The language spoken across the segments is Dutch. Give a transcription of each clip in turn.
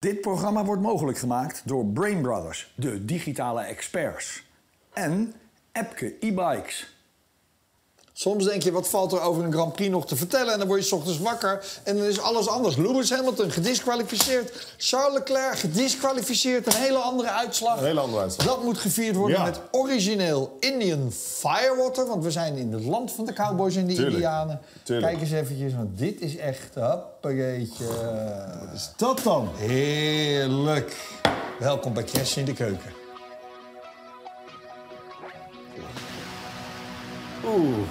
Dit programma wordt mogelijk gemaakt door Brain Brothers, de digitale experts. En Epke e-bikes. Soms denk je, wat valt er over een Grand Prix nog te vertellen? En dan word je 's ochtends wakker en dan is alles anders. Lewis Hamilton gedisqualificeerd. Charles Leclerc gedisqualificeerd. Een hele andere uitslag. Een hele andere uitslag. Dat moet gevierd worden Ja. met origineel Indian Firewater. Want we zijn in het land van de cowboys en de Tuurlijk. indianen. Tuurlijk. Kijk eens eventjes, want dit is echt... Hoppageetje. Wat is dat dan? Heerlijk. Welkom bij Crash in de Keuken. Oeh.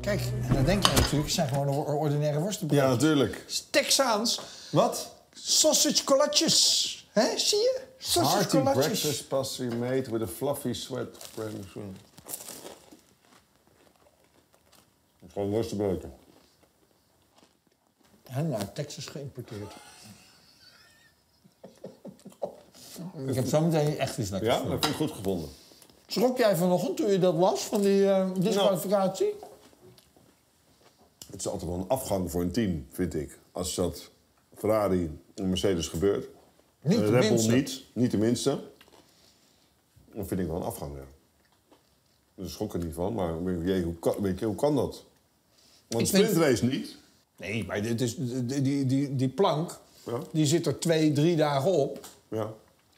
Kijk, en dan denk je natuurlijk, het zijn gewoon or- ordinaire worstenbroodjes. Ja, natuurlijk. Texaans. Wat? Sausage colatjes. Hè, zie je? Sausage Hearty colatjes. breakfast pastry made with a fluffy sweat. Gewoon worstenbroodje. En uit Texas geïmporteerd. Ik heb zo meteen echt iets lekkers Ja, dat je. vind ik goed gevonden. Schrok jij vanochtend toen je dat las, van die eh, disqualificatie? Het is altijd wel een afgang voor een team, vind ik. Als dat Ferrari en Mercedes gebeurt. Niet En de Red Bull niet, niet de minste. Dan vind ik wel een afgang. Daar schrok ik er niet van, maar jee, hoe, kan, weet je, hoe kan dat? Want sprintrace niet. Nee, maar dit is, die, die, die, die plank, Ja. die zit er twee, drie dagen op. Ja.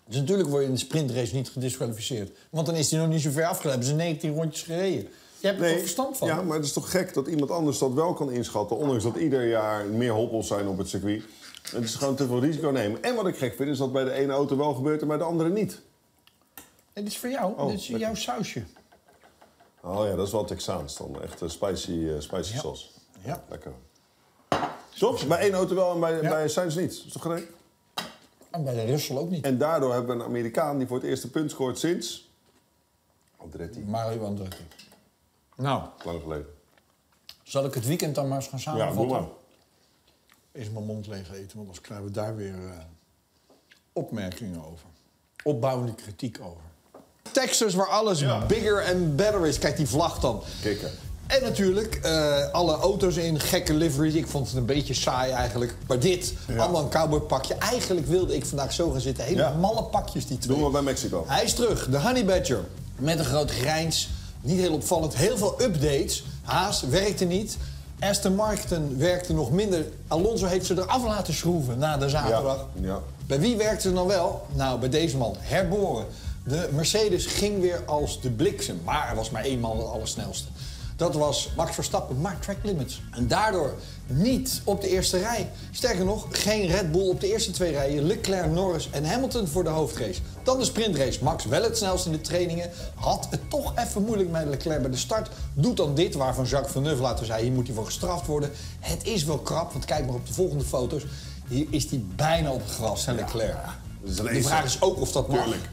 Dus natuurlijk word je in de sprintrace niet gedisqualificeerd. Want dan is hij nog niet zo ver afgelopen. Hebben ze 19 rondjes gereden. Je hebt er toch verstand van? Ja, maar het is toch gek dat iemand anders dat wel kan inschatten... ondanks dat ieder jaar meer hobbels zijn op het circuit. Het is gewoon te veel risico nemen. En wat ik gek vind, is dat bij de ene auto wel gebeurt en bij de andere niet. Dit is voor jou. Oh, dit is jouw sausje. Oh ja, dat is wel Texaans dan. Echt eh, spicy, eh, spicy Ja. sauce. Ja. Lekker. Toch? Bij één auto wel en bij, Ja. bij Sainz niet. Is toch? En bij de Russell ook niet. En daardoor hebben we een Amerikaan die voor het eerste punt scoort sinds... Andretti. Mario Andretti. Nou, Lang geleden. zal ik het weekend dan maar eens gaan Ja, doe samenvatten? maar. Is mijn mond leeg eten, want anders krijgen we daar weer eh, opmerkingen over. Opbouwende kritiek over. Texas, waar alles Ja. bigger and better is. Kijk die vlag dan. Kikken. En natuurlijk eh, alle auto's in, gekke liveries. Ik vond het een beetje saai eigenlijk. Maar dit, allemaal een cowboypakje. Eigenlijk wilde ik vandaag zo gaan zitten. Hele Ja. malle pakjes, die twee. Doen we bij Mexico. Hij is terug, de Honey Badger. Met een groot grijns. Niet heel opvallend. Heel veel updates. Haas werkte niet. Aston Martin werkte nog minder. Alonso heeft ze eraf laten schroeven na de zaterdag. Ja. ja. Bij wie werkte ze dan wel? Nou, bij deze man. Herboren. De Mercedes ging weer als de bliksem. Maar er was maar één man het allersnelste. Dat was Max Verstappen, maar track limits. En daardoor niet op de eerste rij. Sterker nog, geen Red Bull op de eerste twee rijen. Leclerc, Norris en Hamilton voor de hoofdrace. Dan de sprintrace. Max wel het snelst in de trainingen. Had het toch even moeilijk met Leclerc bij de start. Doet dan dit waarvan Jacques Villeneuve later zei... hier moet hij voor gestraft worden. Het is wel krap, want kijk maar op de volgende foto's. Hier is hij bijna op het gras, hè, Leclerc. Een De vraag is ook of dat mag. Tuurlijk.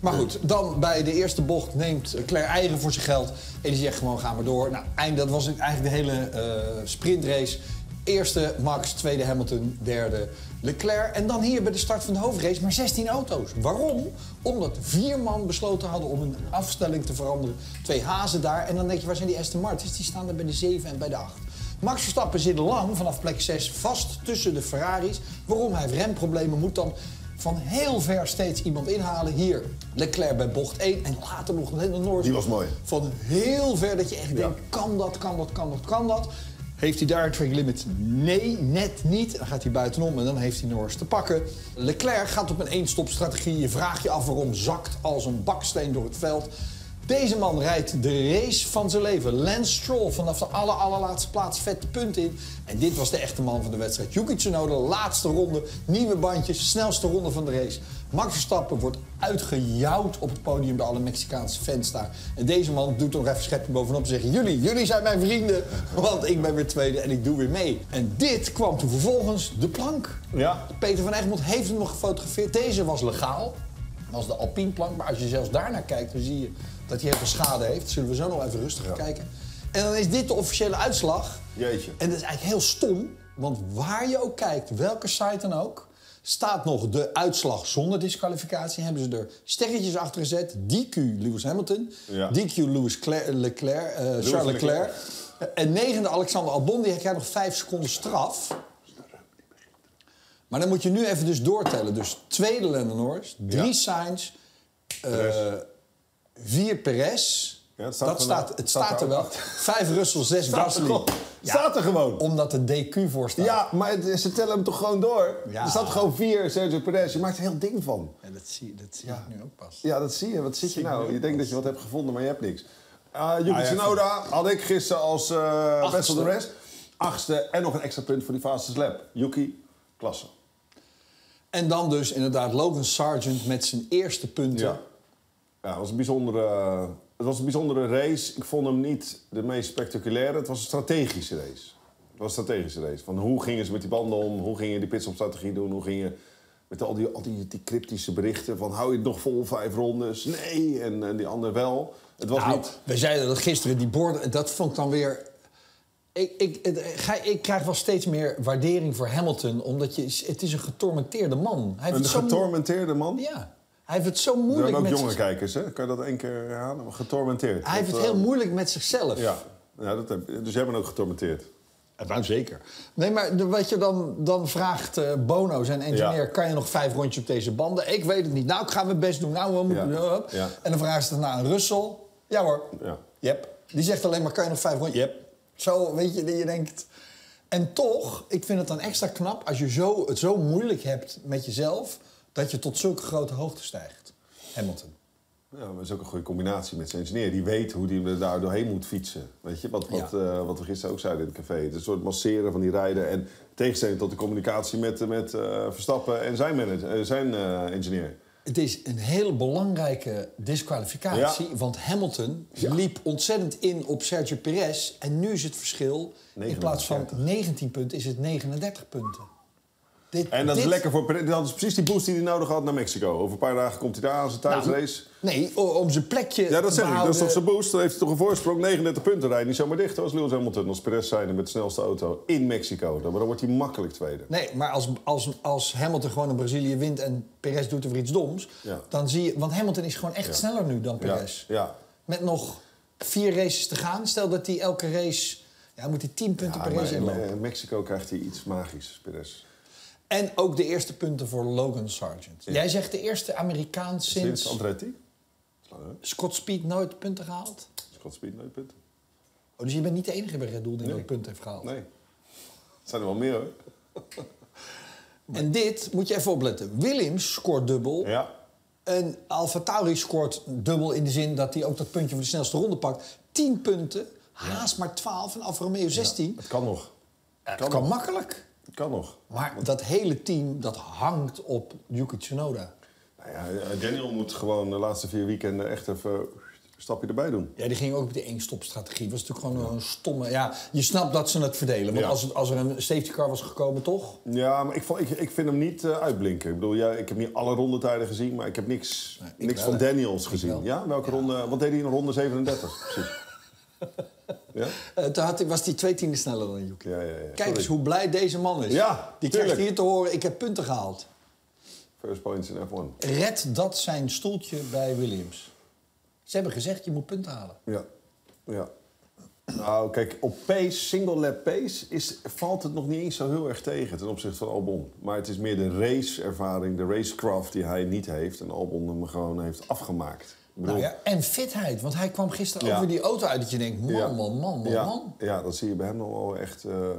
Maar goed, dan bij de eerste bocht neemt Claire eigen voor zijn geld. En die zegt gewoon, ga maar door. Nou, eind- dat was eigenlijk de hele eh, sprintrace. Eerste Max, tweede Hamilton, derde Leclerc. En dan hier bij de start van de hoofdrace maar 16 auto's. Waarom? Omdat vier man besloten hadden om een afstelling te veranderen. Twee hazen daar. En dan denk je, waar zijn die Aston Martins? Die staan er bij de 7 en bij de 8. Max Verstappen zit lang vanaf plek 6 vast tussen de Ferraris. Waarom? Hij heeft remproblemen, moet dan van heel ver steeds iemand inhalen. Hier, Leclerc bij bocht 1 en later nog hele Norris. Die was mooi. Van heel ver dat je echt denkt, kan dat, kan dat, kan dat, kan dat. Heeft hij daar een track limit? Nee, net niet. Dan gaat hij buitenom en dan heeft hij Norris te pakken. Leclerc gaat op een één-stop-strategie. Je vraagt je af waarom zakt als een baksteen door het veld. Deze man rijdt de race van zijn leven. Lance Stroll vanaf de aller, allerlaatste plaats vet punt in. En dit was de echte man van de wedstrijd. Yuki Tsunoda, laatste ronde, nieuwe bandjes, snelste ronde van de race. Max Verstappen wordt uitgejouwd op het podium door alle Mexicaanse fans daar. En deze man doet er nog even scheppen bovenop en zegt... jullie, jullie zijn mijn vrienden, want ik ben weer tweede en ik doe weer mee. En dit kwam toen vervolgens de plank. Ja. Peter van Egmond heeft hem nog gefotografeerd. Deze was legaal. Dat was de Alpine plank. Maar als je zelfs daarnaar kijkt, dan zie je dat hij heel veel schade heeft. Zullen we zo nog even rustig kijken. En dan is dit de officiële uitslag. Jeetje. En dat is eigenlijk heel stom. Want waar je ook kijkt, welke site dan ook, staat nog de uitslag zonder disqualificatie. Hebben ze er sterretjes achter gezet. DQ Lewis Hamilton, Ja. DQ Lewis Cler- Leclerc, eh, Charles Leclerc. Leclerc. En negende Alexander Albon, die krijgt nog vijf seconden straf. Maar dan moet je nu even dus doortellen. Dus tweede Lando Norris, drie Ja. Sainz, eh, vier Perez. Ja, het staat dat er staat, wel. het Staat staat er wel. Vijf Russell, zes Staat Gasly. Staat er gewoon. Omdat de DQ voor staat. Ja, maar het- ze tellen hem toch gewoon door? Ja. Er staat gewoon vier Sergio Perez. Je maakt er een heel ding van. Ja, dat zie, dat zie ik nu ook pas. Ja, dat zie je. Wat zit je nou? Je denkt dat je wat hebt gevonden, maar je hebt niks. Uh, Yuki Tsunoda had ik gisteren als eh Achtste. best the rest. Achtste en nog een extra punt voor die fastest lap. Yuki, klasse. En dan dus inderdaad Logan Sargent met zijn eerste punten. Ja. Ja, het was een bijzondere, het was een bijzondere race. Ik vond hem niet de meest spectaculaire. Het was een strategische race. Het was een strategische race. Van hoe gingen ze met die banden om? Hoe gingen die pitstopstrategie doen? Hoe gingen met al die, al die, die cryptische berichten van hou je het nog vol vijf rondes? Nee, en, en die ander wel. Het was Nou, niet... we zeiden dat gisteren, die borden, dat vond ik dan weer... Ik, ik, het- ik krijg wel steeds meer waardering voor Hamilton, omdat je, het is een getormenteerde man. Hij Een getormenteerde man. Ja, hij heeft het zo Er moeilijk hebben ook met jonge zich- kijkers, hè? Kan je dat één keer herhalen? Getormenteerd. Hij heeft het heel eh, moeilijk met zichzelf. Ja, ja dat heb, dus jij bent ook getormenteerd. Nou, zeker. Nee, maar wat je dan, dan vraagt eh, Bono, zijn engineer... Ja. kan je nog vijf rondjes op deze banden? Ik weet het niet. Nou, ik ga mijn best doen. Nou, we moeten... Ja. Ja. En dan vragen ze het naar een Russell. Ja hoor. Ja. Yep. Die zegt alleen maar, kan je nog vijf rondjes? Yep. Zo, weet je, dat je denkt... En toch, ik vind het dan extra knap als je zo, het zo moeilijk hebt met jezelf... dat je tot zulke grote hoogte stijgt. Hamilton. Ja, maar dat is ook een goede combinatie met zijn engineer. Die weet hoe hij er daar doorheen moet fietsen. Weet je, wat, wat, Ja. eh, wat we gisteren ook zeiden in het café. Het is een soort masseren van die rijden. En tegenstelling tot de communicatie met, met eh, Verstappen en zijn, manager, eh, zijn eh, engineer. Het is een hele belangrijke disqualificatie. Want Hamilton Ja. liep ontzettend in op Sergio Perez. En nu is het verschil, in plaats van 39. 19 punten, is het 39 punten. Dit, En dat is lekker voor Perez. Dat is precies die boost die hij nodig had naar Mexico. Over een paar dagen komt hij daar aan zijn Nou, thuisrace. Nee, om zijn plekje Ja, dat zeg ik. Dat is toch zijn boost? Dan heeft hij toch een voorsprong. 39 punten rijden. Niet zomaar dicht als Lewis Hamilton. Als Perez zijnde met de snelste auto in Mexico. Dan, dan wordt hij makkelijk tweede. Nee, maar als, als, als Hamilton gewoon in Brazilië wint en Perez doet er weer iets doms... Ja. dan zie je... Want Hamilton is gewoon echt sneller nu dan Ja, Perez. ja. Met nog vier races te gaan. Stel dat hij elke race... Ja, moet hij 10 punten Ja, per race in, inlopen. in Mexico krijgt hij iets magisch, Perez. En ook de eerste punten voor Logan Sargent. Jij zegt de eerste Amerikaan Sinds sinds Andretti? Scott Speed nooit punten gehaald. Scott Speed nooit punten. Oh, dus je bent niet de enige bij Red Bull die Nee. nooit punten heeft gehaald. Nee. Het zijn er wel meer hoor. En dit moet je even opletten. Williams scoort dubbel. Ja. En Alfa Tauri scoort dubbel in de zin dat hij ook dat puntje voor de snelste ronde pakt. 10 punten, Haas maar 12 en Alfa Romeo 16. Het kan nog. Het kan makkelijk. Kan nog. Maar dat hele team, dat hangt op Yuki Tsunoda. Nou ja, eh, Daniel moet gewoon de laatste vier weekenden echt even een stapje erbij doen. Ja, die ging ook op die één-stop-strategie. was natuurlijk gewoon een stomme... Ja, je snapt dat ze het verdelen. Want Ja. als, als er een safety car was gekomen, toch? Ja, maar ik, ik, ik vind hem niet eh, uitblinken. Ik bedoel, ja, ik heb niet alle rondetijden gezien, maar ik heb niks, Nee, ik niks wel, van. Daniels gezien. Ja? Welke ronde? Wat deed hij in ronde 37? Precies. ja? Eh, toen had was hij twee tienden sneller dan Yuki. Ja, ja, ja. Kijk Sorry. eens hoe blij deze man is. Ja, Die tuurlijk. krijgt hier te horen, ik heb punten gehaald. First points in F1. Red dat zijn stoeltje bij Williams. Ze hebben gezegd, je moet punten halen. Ja. ja. Nou, kijk, op pace, single lap pace, is, valt het nog niet eens zo heel erg tegen ten opzichte van Albon. Maar het is meer de raceervaring, de racecraft die hij niet heeft. En Albon hem gewoon heeft afgemaakt. Bedoel, Nou ja, en fitheid, want hij kwam gisteren over die auto uit dat je denkt, man, man, man, man, ja, man. Ja, dat zie je bij hem nog wel echt eh,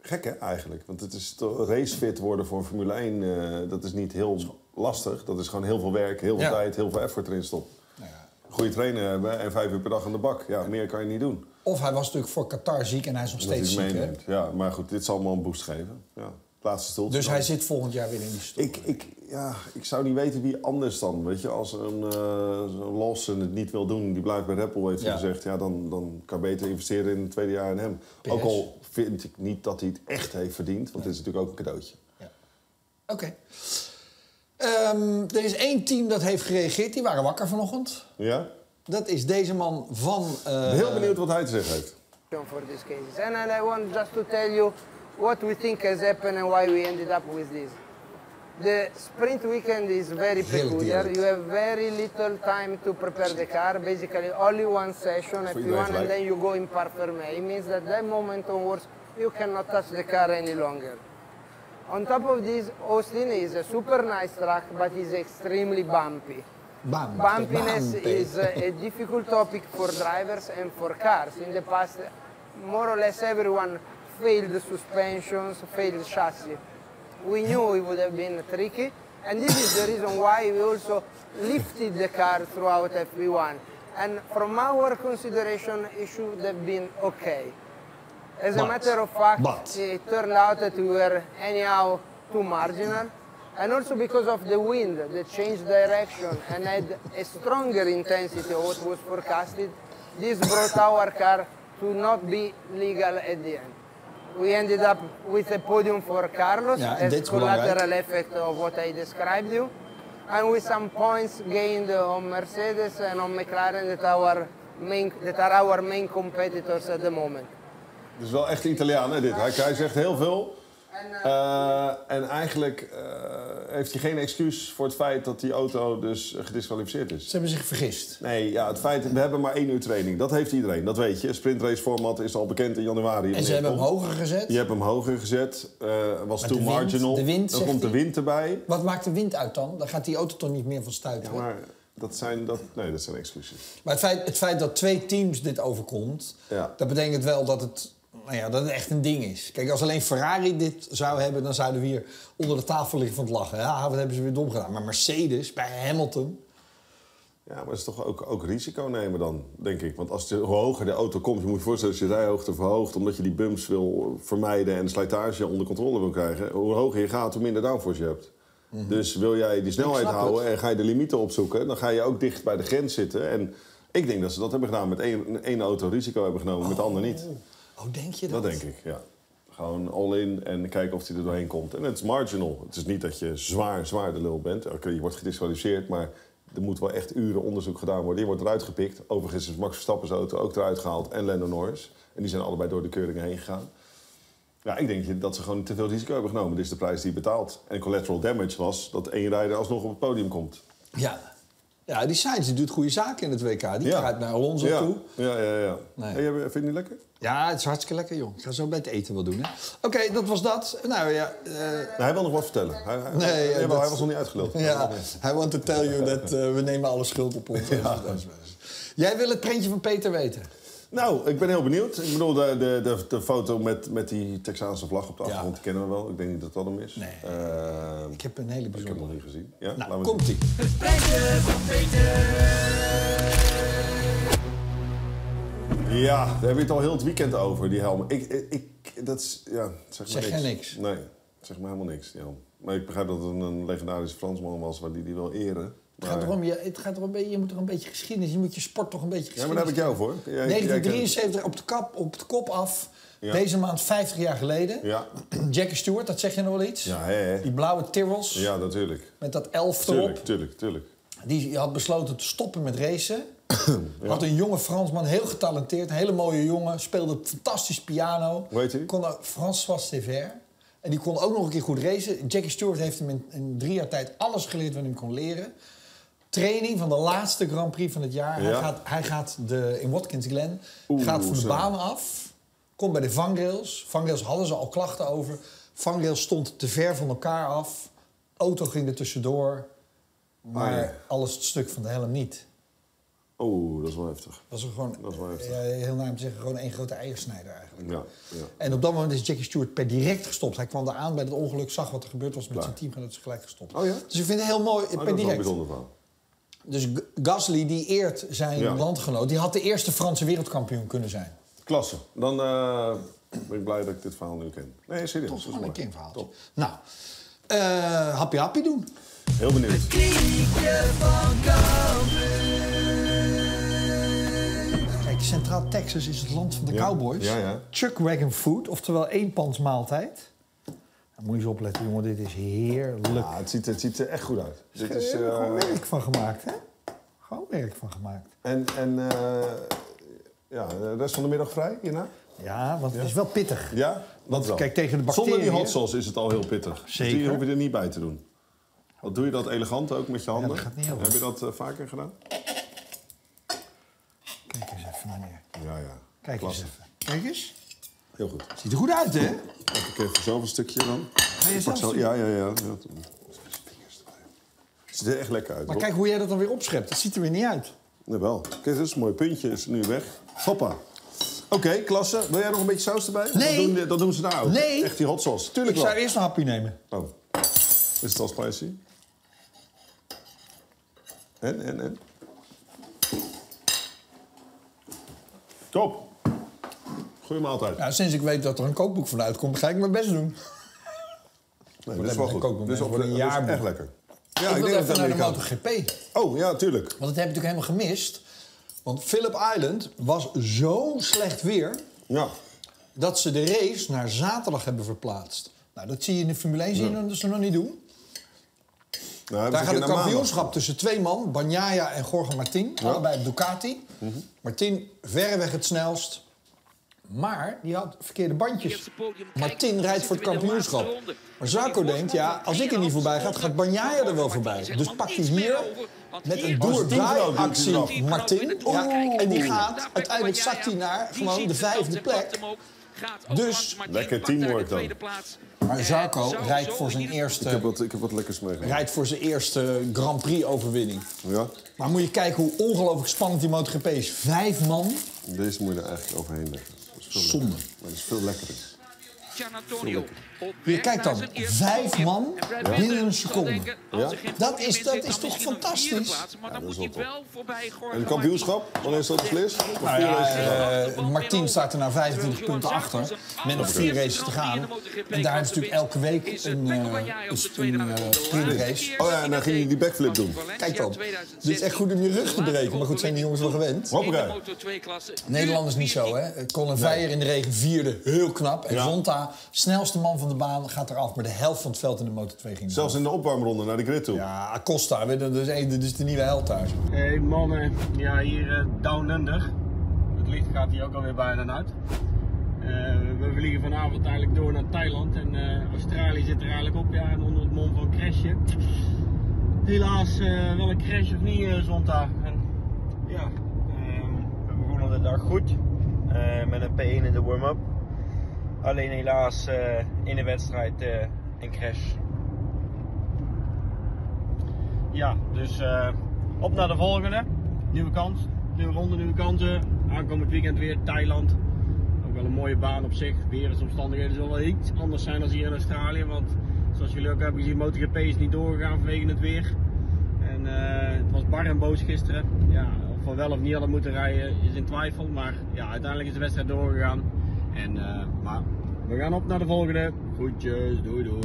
gek, hè, eigenlijk. Want het is racefit worden voor Formule 1, eh, dat is niet heel lastig. Dat is gewoon heel veel werk, heel veel tijd, heel veel effort erin stoppen. Nou. Goede trainer hebben en vijf uur per dag aan de bak. Ja, meer kan je niet doen. Of hij was natuurlijk voor Qatar ziek en hij is nog Dat steeds ziek. hè? Ja, maar goed, dit zal allemaal een boost geven. Ja, het. Dus hij zit volgend jaar weer in die stoel. Ik, ik, ja, ik zou niet weten wie anders dan. Weet je, als een uh, Lawson het niet wil doen, die blijft bij Bull, heeft hij Ja. gezegd. Ja, dan, dan kan je beter investeren in het tweede jaar in hem. PS. Ook al vind ik niet dat hij het echt heeft verdiend, want dit is natuurlijk ook een cadeautje. Ja. Oké. Ehm, er is één team dat heeft gereageerd. Die waren wakker vanochtend. Ja? Dat is deze man van... eh, Heel benieuwd wat hij te zeggen heeft. for these cases. And, and I want just to tell you what we think has happened and why we ended up with this. The sprint weekend is very peculiar. You have very little time to prepare the car. Basically, only one session, Free F1, and then you go in parferme. It means that that moment onwards, you cannot touch the car any longer. On top of this, Austin is a super nice track, but is extremely bumpy. Bam. Bumpiness Bumpy. is a difficult topic for drivers and for cars. In the past, more or less everyone failed suspensions, failed chassis. We knew it would have been tricky, and this is the reason why we also lifted the car throughout FP1. And from our consideration, it should have been okay. As a matter of fact, but- it turned out that we were anyhow too marginal. And also because of the wind that changed direction and had a stronger intensity of what was forecasted, this brought our car to not be legal at the end. We ended up with a podium for Carlos Ja, as dit collateral effect of what I described you. And with some points gained on Mercedes and on McLaren that, our main, that are our main competitors at the moment. Het is wel echt Italiaan, hè, dit. Hij, hij zegt heel veel. Eh, en eigenlijk eh, heeft hij geen excuus voor het feit dat die auto dus gedisqualificeerd is. Ze hebben zich vergist. Nee, ja, het feit, we hebben maar één uur training. Dat heeft iedereen, dat weet je. Sprintrace format is al bekend in januari. En ze hebben hem hoger gezet. Je hebt hem hoger gezet, eh was Maar too de wind- marginal. de wind, dan komt de wind erbij. Wat maakt de wind uit dan? Dan gaat die auto toch niet meer van stuiten. Ja, maar dat zijn, dat, nee, dat zijn excuses. Maar het feit, het feit dat twee teams dit overkomt, Ja. dat betekent wel dat het, nou ja, dat het echt een ding is. Kijk, als alleen Ferrari dit zou hebben, dan zouden we hier onder de tafel liggen van het lachen. Ja, wat hebben ze weer dom gedaan. Maar Mercedes, bij Hamilton, Ja, maar het is toch ook, ook risico nemen dan, denk ik. Want als de, hoe hoger de auto komt, je moet je voorstellen als je rijhoogte verhoogt... omdat je die bumps wil vermijden en de slijtage onder controle wil krijgen... hoe hoger je gaat, hoe minder downforce je hebt. Dus wil jij die snelheid houden het. en ga je de limieten opzoeken... dan ga je ook dicht bij de grens zitten. En ik denk dat ze dat hebben gedaan met één, één auto risico hebben genomen, met de ander niet. Oh, denk je dat? Dat denk ik, ja. Gewoon all in en kijken of hij er doorheen komt. En het is marginal. Het is niet dat je zwaar, zwaar de lul bent. Oké, je wordt gedisqualificeerd, maar er moet wel echt uren onderzoek gedaan worden. Je wordt eruit gepikt. Overigens is Max Verstappen's auto ook eruit gehaald en Lando Norris. En die zijn allebei door de keuring heen gegaan. Ja, ik denk dat ze gewoon te veel risico hebben genomen. Dit is de prijs die je betaalt. En collateral damage was dat één rijder alsnog op het podium komt. Ja. Ja, die Sainz die doet goede zaken in het WK. Die Ja. gaat naar Alonso ja. toe. Ja, ja, ja. Nee. Hey, vind je het lekker? Ja, het is hartstikke lekker, joh. Ik ga zo bij het eten wel doen, hè. Oké, dat was dat. Nou ja... eh, Nou, hij wil nog wat vertellen. Hij, hij- Nee, ja, dat- hij was nog niet uitgeluld. Ja, I want to tell you that eh, we nemen alle schuld op ons. Jij wil het prentje van Peter weten? Nou, ik ben heel benieuwd. Ik bedoel, de, de, de, de foto met, met die Texaanse vlag op de achtergrond, kennen we wel. Ik denk niet dat dat hem is. Nee. Eh, Ik heb een hele ik heb hem nog bijzondere. niet gezien. Ja? Nou, komt-ie. Ja, daar hebben we het al heel het weekend over, die helm. Ik, ik, ik- dat is, ja, zeg maar Zeg niks. niks? Nee, zeg maar helemaal niks, die helm. Maar ik begrijp dat het een, een legendarische Fransman was, waar die die wil eren. Het gaat erom, je, het gaat erom, je moet er een beetje geschiedenis, je moet je sport toch een beetje Ja, geschiedenis... maar daar heb ik jou voor. Jij- jij kent- 1973 op de, kap, op de kop af, Ja. deze maand 50 jaar geleden. Ja, Jackie Stewart, dat zeg je nog wel iets? ja, hè, hè. Die blauwe Tyrrells ja, natuurlijk. met dat elf Tuurlijk, erop. tuurlijk, tuurlijk. Die had besloten te stoppen met racen. Had een jonge Fransman, heel getalenteerd, een hele mooie jongen. Speelde fantastisch piano. Heet hij? Kon, François Sever. En die kon ook nog een keer goed racen. Jackie Stewart heeft hem in, in drie jaar tijd alles geleerd wat hij kon leren. Training van de laatste Grand Prix van het jaar. Hij gaat, hij gaat de, in Watkins Glen Oeh, gaat van de zo. baan af. Komt bij de vangrails. Vangrails hadden ze al klachten over. Vangrails stond te ver van elkaar af. Auto ging er tussendoor. Maar ja. alles het stuk van de helm niet. Oeh, dat is wel heftig. Dat was er gewoon, Dat is wel heftig. ja, heel naar hem te zeggen, gewoon één grote eiersnijder eigenlijk. Ja, ja. En op dat moment is Jackie Stewart per direct gestopt. Hij kwam daar aan bij het ongeluk, zag wat er gebeurd was met Klaar. zijn teamgenoot, is gelijk gestopt. Oh ja? Dus ik vind het heel mooi, Oh, dat per is wel een direct. bijzonder verhaal. Dus Gasly, die eert zijn Ja. landgenoot, die had de eerste Franse wereldkampioen kunnen zijn. Klasse. Dan eh, ben ik blij dat ik dit verhaal nu ken. Nee, serieus. Toch gewoon een. Top. Nou, eh happy happy doen. Heel benieuwd. Kijk, Centraal Texas is het land van de Ja. cowboys. Ja, ja. Chuck Wagon Food, oftewel eenpansmaaltijd. Nou, moet je eens opletten, jongen, dit is heerlijk. Ja, het, ziet, het ziet er echt goed uit. Dit is, Er is eh, gewoon werk van gemaakt, hè? Gewoon werk van gemaakt. en en eh, ja, de rest van de middag vrij hierna? Ja, want het is wel pittig. Ja? Want kijk, tegen de Zonder die bacteriën- hot sauce is het al heel pittig. Dus Zeker. die hoef je er niet bij te doen. Wat doe je dat elegant ook met je handen? dat gaat niet. Heb je dat eh, vaker gedaan? Kijk eens even, meneer. Ja, ja. Kijk Klasse. eens even. Kijk eens. Heel goed. Ziet er goed uit, hè? Pak ik even zelf een stukje dan. Ga je Ik zelf Ja, ja, ja. ja. Het ziet er echt lekker uit, Maar hoor. kijk hoe jij dat dan weer opschept. Dat ziet er weer niet uit. Ja, wel. Kijk, dit is een mooi puntje. Is nu weg. Hoppa. Oké, klasse. Wil jij nog een beetje saus erbij? Nee. Dat doen, dat doen ze ook. Nee. Echt die hot sauce. Tuurlijk Ik wel. zou eerst een hapje nemen. Oh. Is het al spicy? En, en, en? Top. Goeie maaltijd. Ja, sinds ik weet dat er een kookboek van uitkomt, ga ik mijn best doen. nee, dit is wel ik goed. ook, voor een jaarboek. echt lekker. Ja, ik wil denk dat naar de. MotoGP. Oh, ja, tuurlijk. Want dat heb ik natuurlijk helemaal gemist. Want Phillip Island was zo slecht weer... Ja. dat ze de race naar zaterdag hebben verplaatst. Nou, dat zie je in de Formule 1 zien dat ze nog niet doen. Nou, Daar gaat een het kampioenschap tussen twee man, Bagnaia en Jorge Martin, allebei op Ducati. Mhm. Martin verreweg het snelst. Maar die had verkeerde bandjes. Martin rijdt voor het kampioenschap. Maar Zarco denkt, ja, als ik er niet voorbij ga, gaat Bagnaia er wel voorbij. Dus pakt hij hier met een door-die-actie Martin. Ja, en die gaat, uiteindelijk zakt hij naar gewoon de vijfde plek. Dus- Lekker teamwork dan. Maar Zarco rijdt voor zijn Ik heb eerste, wat, ik heb wat lekkers meegemaakt. rijdt voor zijn eerste Grand Prix-overwinning. Ja, Maar moet je kijken hoe ongelooflijk spannend die MotoGP is. Vijf man. deze moet je er eigenlijk overheen leggen. Zonde. Maar dat is veel lekkerder. Je kijkt dan, vijf man binnen een seconde. Ja? Dat is- dat is toch fantastisch? Ja, dat is wel top. En het kampioenschap, wanneer is dat beslist? Nou ja, eh, Martin staat er naar 25 punten achter. Met nog vier races te gaan. En daar is natuurlijk elke week een, eh, een, een eh, sprintrace. Oh ja, en dan ging hij die backflip doen. Kijk dan. Het is echt goed om je rug te breken. Maar goed, zijn die jongens wel gewend. Hoppakee. Nederlanders niet zo, hè? Colin Veijer in de regen vierde, heel knap. En. Zonta, snelste man van de baan, gaat eraf. Maar de helft van het veld in de Moto 2 ging Zelfs in de opwarmronde naar de grid toe. Ja, Acosta, weet je, dat is, een- dat is de nieuwe held thuis. Hey mannen, ja hier eh, down under. Het licht gaat hier ook alweer bijna uit. Eh, we vliegen vanavond eigenlijk door naar Thailand en eh, Australië zit er eigenlijk op, ja, en onder het mom van crashen. Helaas eh, wel een crash of niet zondag. En, ja, ehm, we begonnen de dag goed eh, met een P1 in de warm-up. Alleen helaas eh, in de wedstrijd eh, een crash. Ja, dus eh, op naar de volgende. Nieuwe kans, nieuwe ronde, nieuwe kansen. Aankomend weekend weer Thailand. Ook wel een mooie baan op zich. Weersomstandigheden zullen wel iets anders zijn dan hier in Australië. Want zoals jullie ook hebben gezien, MotoGP is niet doorgegaan vanwege het weer. En het was bar en boos gisteren. Ja, of we wel of niet hadden moeten rijden is in twijfel. Maar ja, uiteindelijk is de wedstrijd doorgegaan. En, eh, maar we gaan op naar de volgende. Groetjes, doei doei.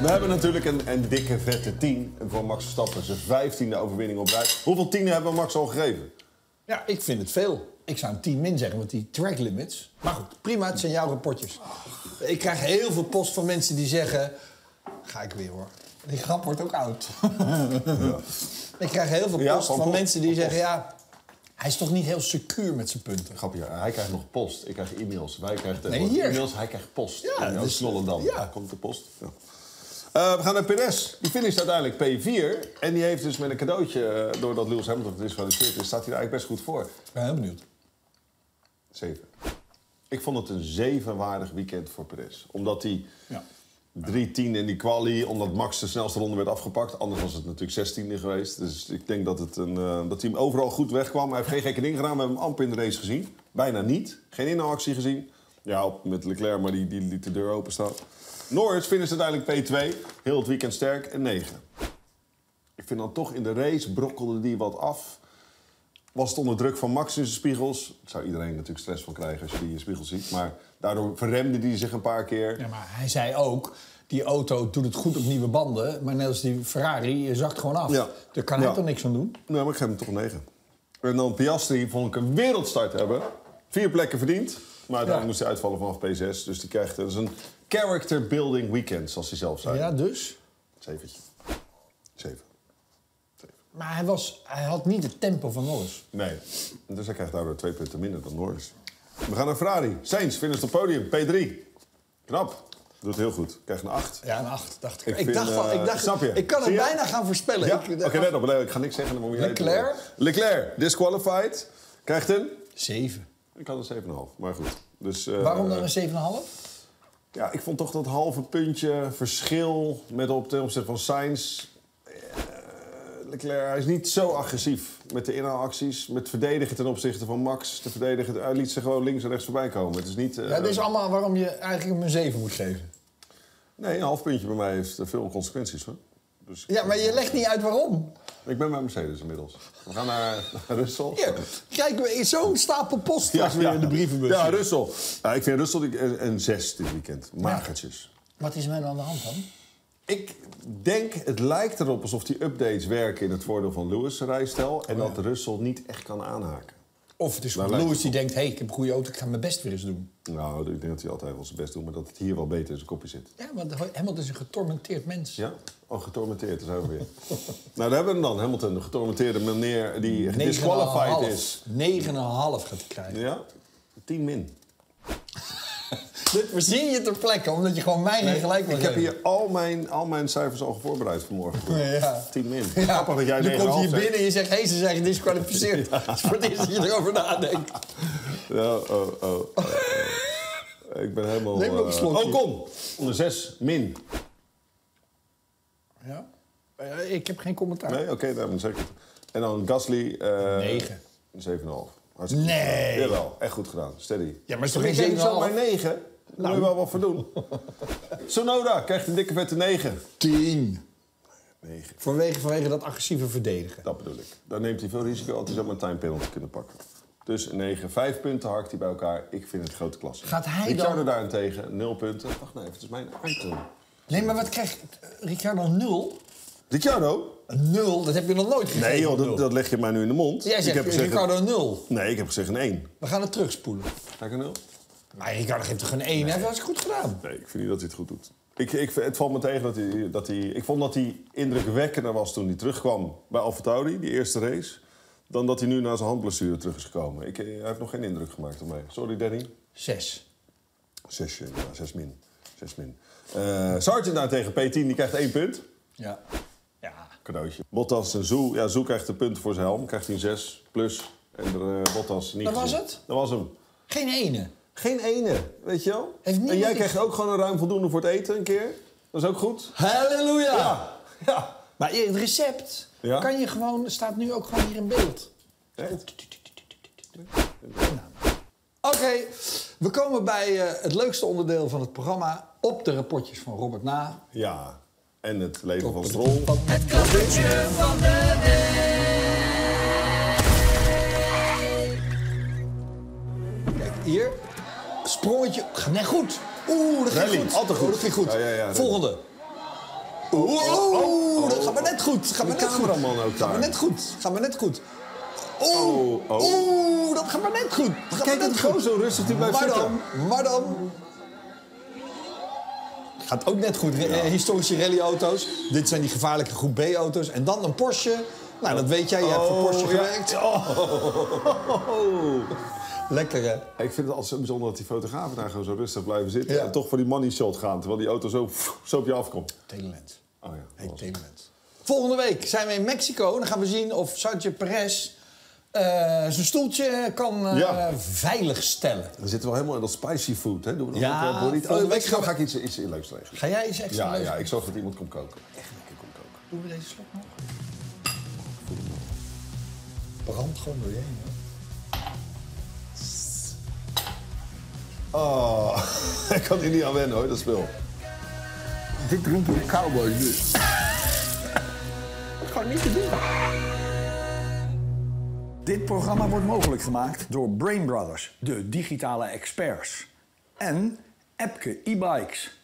We hebben natuurlijk een, een dikke vette 10 voor Max Verstappen. Zijn vijftiende overwinning op rij. Hoeveel tienen hebben we Max al gegeven? Ja, ik vind het veel. Ik zou een 10 min zeggen, want die track limits. Maar goed, prima, het zijn jouw rapportjes. Ik krijg heel veel post van mensen die zeggen... Ga ik weer hoor. Die grap wordt ook oud. Ik krijg heel veel Ja, post van van post. mensen die Van zeggen... Ja, hij is toch niet heel secuur met zijn punten. Grappig, ja, hij krijgt nog post. Ik krijg e-mails. Wij krijgen Nee, hier. e-mails. Hij krijgt post. Ja, dat dus- is Knollendam. ja. Komt de post. Ja. Eh, we gaan naar Perez. Die finisht uiteindelijk P4. En die heeft dus met een cadeautje, eh, doordat Lewis Hamilton gedisqualificeerd is, staat hij er eigenlijk best goed voor. Ik ben heel benieuwd. Zeven. Ik vond het een zevenwaardig weekend voor Perez. Omdat hij Ja. Drie tien in die quali, omdat Max de snelste ronde werd afgepakt. Anders was het natuurlijk zestiende geweest. Dus ik denk dat, het een, eh, dat hij hem overal goed wegkwam. Hij heeft geen gekke dingen gedaan. We hebben hem amper in de race gezien. Bijna niet. Geen inhaalactie gezien. Ja, met Leclerc, maar die, die de deur open staan. Norris finisht uiteindelijk P2. Heel het weekend sterk. En 9. Ik vind dan toch in de race brokkelde die wat af. Was het onder druk van Max in zijn spiegels. Daar zou iedereen natuurlijk stress van krijgen als je die in je spiegels ziet. Maar daardoor verremde hij zich een paar keer. Ja, maar hij zei ook... Die auto doet het goed op nieuwe banden, maar net als die Ferrari je zakt gewoon af. Ja. Daar kan hij Ja. toch niks aan doen? Nee, maar ik geef hem toch een 9. En dan Piastri vond ik een wereldstart hebben. Vier plekken verdiend. Maar uiteindelijk Ja. moest hij uitvallen vanaf P6. Dus die krijgt dat is een character building weekend, zoals hij zelf zei. Ja, dus? Zeventje. Zeven. Maar hij, was, hij had niet het tempo van Norris. Nee. Dus hij krijgt daardoor twee punten minder dan Norris. We gaan naar Ferrari. Sainz, finish op podium. P3. Knap. Doet heel goed. Krijgt een 8. Ja, een 8, dacht ik. Ik Ik, vind, dacht al, eh, ik, dacht, snap je? ik kan het bijna gaan voorspellen. Ja, Ik- oké, let op. Ik ga niks zeggen, dan moet je Leclerc? Leclerc, disqualified. Krijgt een... 7. Ik had een 7,5, maar goed. Dus, eh, Waarom dan een 7,5? Ja, ik vond toch dat halve puntje verschil met op ten opzichte van Sainz. Eh, Leclerc, hij is niet zo agressief met de inhaalacties. Met verdedigen ten opzichte van Max. De verdedigen, hij liet ze gewoon links en rechts voorbij komen. Het is niet... eh, Ja, dit is allemaal waarom je eigenlijk hem een 7 moet geven. Nee, een half puntje bij mij heeft eh, veel consequenties hoor. Dus Ja, maar je legt niet uit waarom. Ik ben bij Mercedes inmiddels. We gaan naar, naar Russell. Hier, kijk, zo'n stapel post straks weer in de brievenbus. Ja, Russell. Ja, ik vind Russell die- een, een zes dit weekend. Magertjes. Wat is er nou aan de hand dan? Ik denk, het lijkt erop alsof die updates werken in het voordeel van Lewis' rijstijl. En dat Russell niet echt kan aanhaken. Of het is Nou, Lewis die denkt... hé, hey, ik heb een goede auto, ik ga mijn best weer eens doen. Nou, ik denk dat hij altijd wel zijn best doet, maar dat het hier wel beter in zijn kopje zit. Ja, want Hamilton is een getormenteerd mens. Ja? Oh, getormenteerd, daar zijn we weer. nou, daar hebben we hem dan. Hamilton, de getormenteerde meneer die disqualified is. 9,5 gaat hij krijgen. Ja, 10 min. Dit verzin je ter plekke, omdat je gewoon mij geen gelijk wil Ik heb geven. hier al mijn, al mijn cijfers al voorbereid vanmorgen. Ja. 10 min. Ja, Grappig dat jij je 9,5 komt hier binnen en je zegt... hé, ze zijn gedisqualificeerd. Het is voor het eerst dat je erover nadenkt. Ja, oh, oh, oh, oh. Ik ben helemaal... Neem een eh, slokje. Oh, kom! Onder 6 min. Ja? Eh, Ik heb geen commentaar. Nee, oké, daar ben ik zeker. En dan Gasly... eh Negen. Een 7,5. Hartstikke Nee. gedaan. Jawel, echt goed gedaan. Steady. Ja, maar is toch geen geef zo 7,5? maar 9. Daar moet je wel wat voor doen. Sonoda krijgt een dikke vette 9. 10. 9. Vanwege, vanwege dat agressieve verdedigen. Dat bedoel ik. Dan neemt hij veel risico als hij zomaar een time penalty kunnen pakken. Dus een 9, 5 punten harkt hij bij elkaar. Ik vind het grote klasse. Gaat hij Ricciardo dan- daarentegen, 0 punten. Wacht nou even, het is mijn item. Nee, maar wat krijgt eh, Ricciardo? Nul? Ricciardo? Een nul? Dat heb je nog nooit gegeven. Nee joh, dat, dat leg je mij nu in de mond. Jij ik zegt heb gezegd, Ricciardo een nul. Nee, ik heb gezegd een 1. We gaan het terugspoelen. Ga ik een 0? Maar Ricciardo geeft toch een 1? Hij heeft het goed gedaan. Nee, ik vind niet dat hij het goed doet. Ik, ik, het valt me tegen dat hij, dat hij... Ik vond dat hij indrukwekkender was toen hij terugkwam bij AlphaTauri, die eerste race... dan dat hij nu naar zijn handblessure terug is gekomen. Ik, eh, hij heeft nog geen indruk gemaakt op mij. Sorry, Danny. 6. Zesje, ja, zes min. Zes min. Eh Sargent daartegen, P10, die krijgt één punt. Ja. Cadeautje. Bottas en Zoe. Ja, Zoe krijgt een punt voor zijn helm. Krijgt hij een 6 plus. En de, eh, Bottas niet Dat was gezien. het? Dat was hem. Geen ene. Geen ene, weet je wel? En jij krijgt ook gewoon een ruim voldoende voor het eten een keer. Dat is ook goed. Halleluja! Ja. ja. Maar het recept Ja? kan je gewoon, staat nu ook gewoon hier in beeld. Echt? Oké, we komen bij eh, het leukste onderdeel van het programma. Op de rapportjes van Robert Na. Ja. En het leven van Stroll. Het Kijk, hier. Sprongetje. Gaat net goed. Oeh, dat ging goed. altijd goed. Oh, dat ging goed. Ja, ja, ja, rally. Volgende. Oeh, oeh, dat gaat maar net goed. Gaat maar De net goed. Gaat maar net goed. Gaat maar net goed. Oeh, Oh, oh. oeh, dat gaat maar net goed. Dat gaat Kijk, net gewoon zo rustig die blijft Maar dan, maar dan. Gaat ook net goed. Eh, historische rallyauto's. Dit zijn die gevaarlijke groep B-auto's. En dan een Porsche. Nou, dat weet jij. Je hebt voor Porsche ja. gewerkt. Lekker, hè? Ik vind het altijd zo bijzonder dat die fotografen daar gewoon zo rustig blijven zitten. Ja. En toch voor die money shot gaan. Terwijl die auto zo, zo op je afkomt. Telelens. Oh ja. Hey. Volgende week zijn we in Mexico. Dan gaan we zien of Sergio Perez eh, zijn stoeltje kan eh, Ja. veilig stellen. We zitten wel helemaal in dat spicy food, hè? Doen we nog Ja, ook, eh, burrito? volgende Oh, week ga ik iets, iets leuks regelen. Ga jij eens extra Ja, ja, ik zorg dat iemand komt koken. Echt lekker komt koken. Doen we deze slok nog? Brand gewoon door je heen. hoor. Oh, ik kan hier niet aan wennen hoor, dat spul. Dit drinken de cowboys dus. Gewoon niet te doen. Dit programma wordt mogelijk gemaakt door Brain Brothers, de digitale experts. En Epke e-bikes.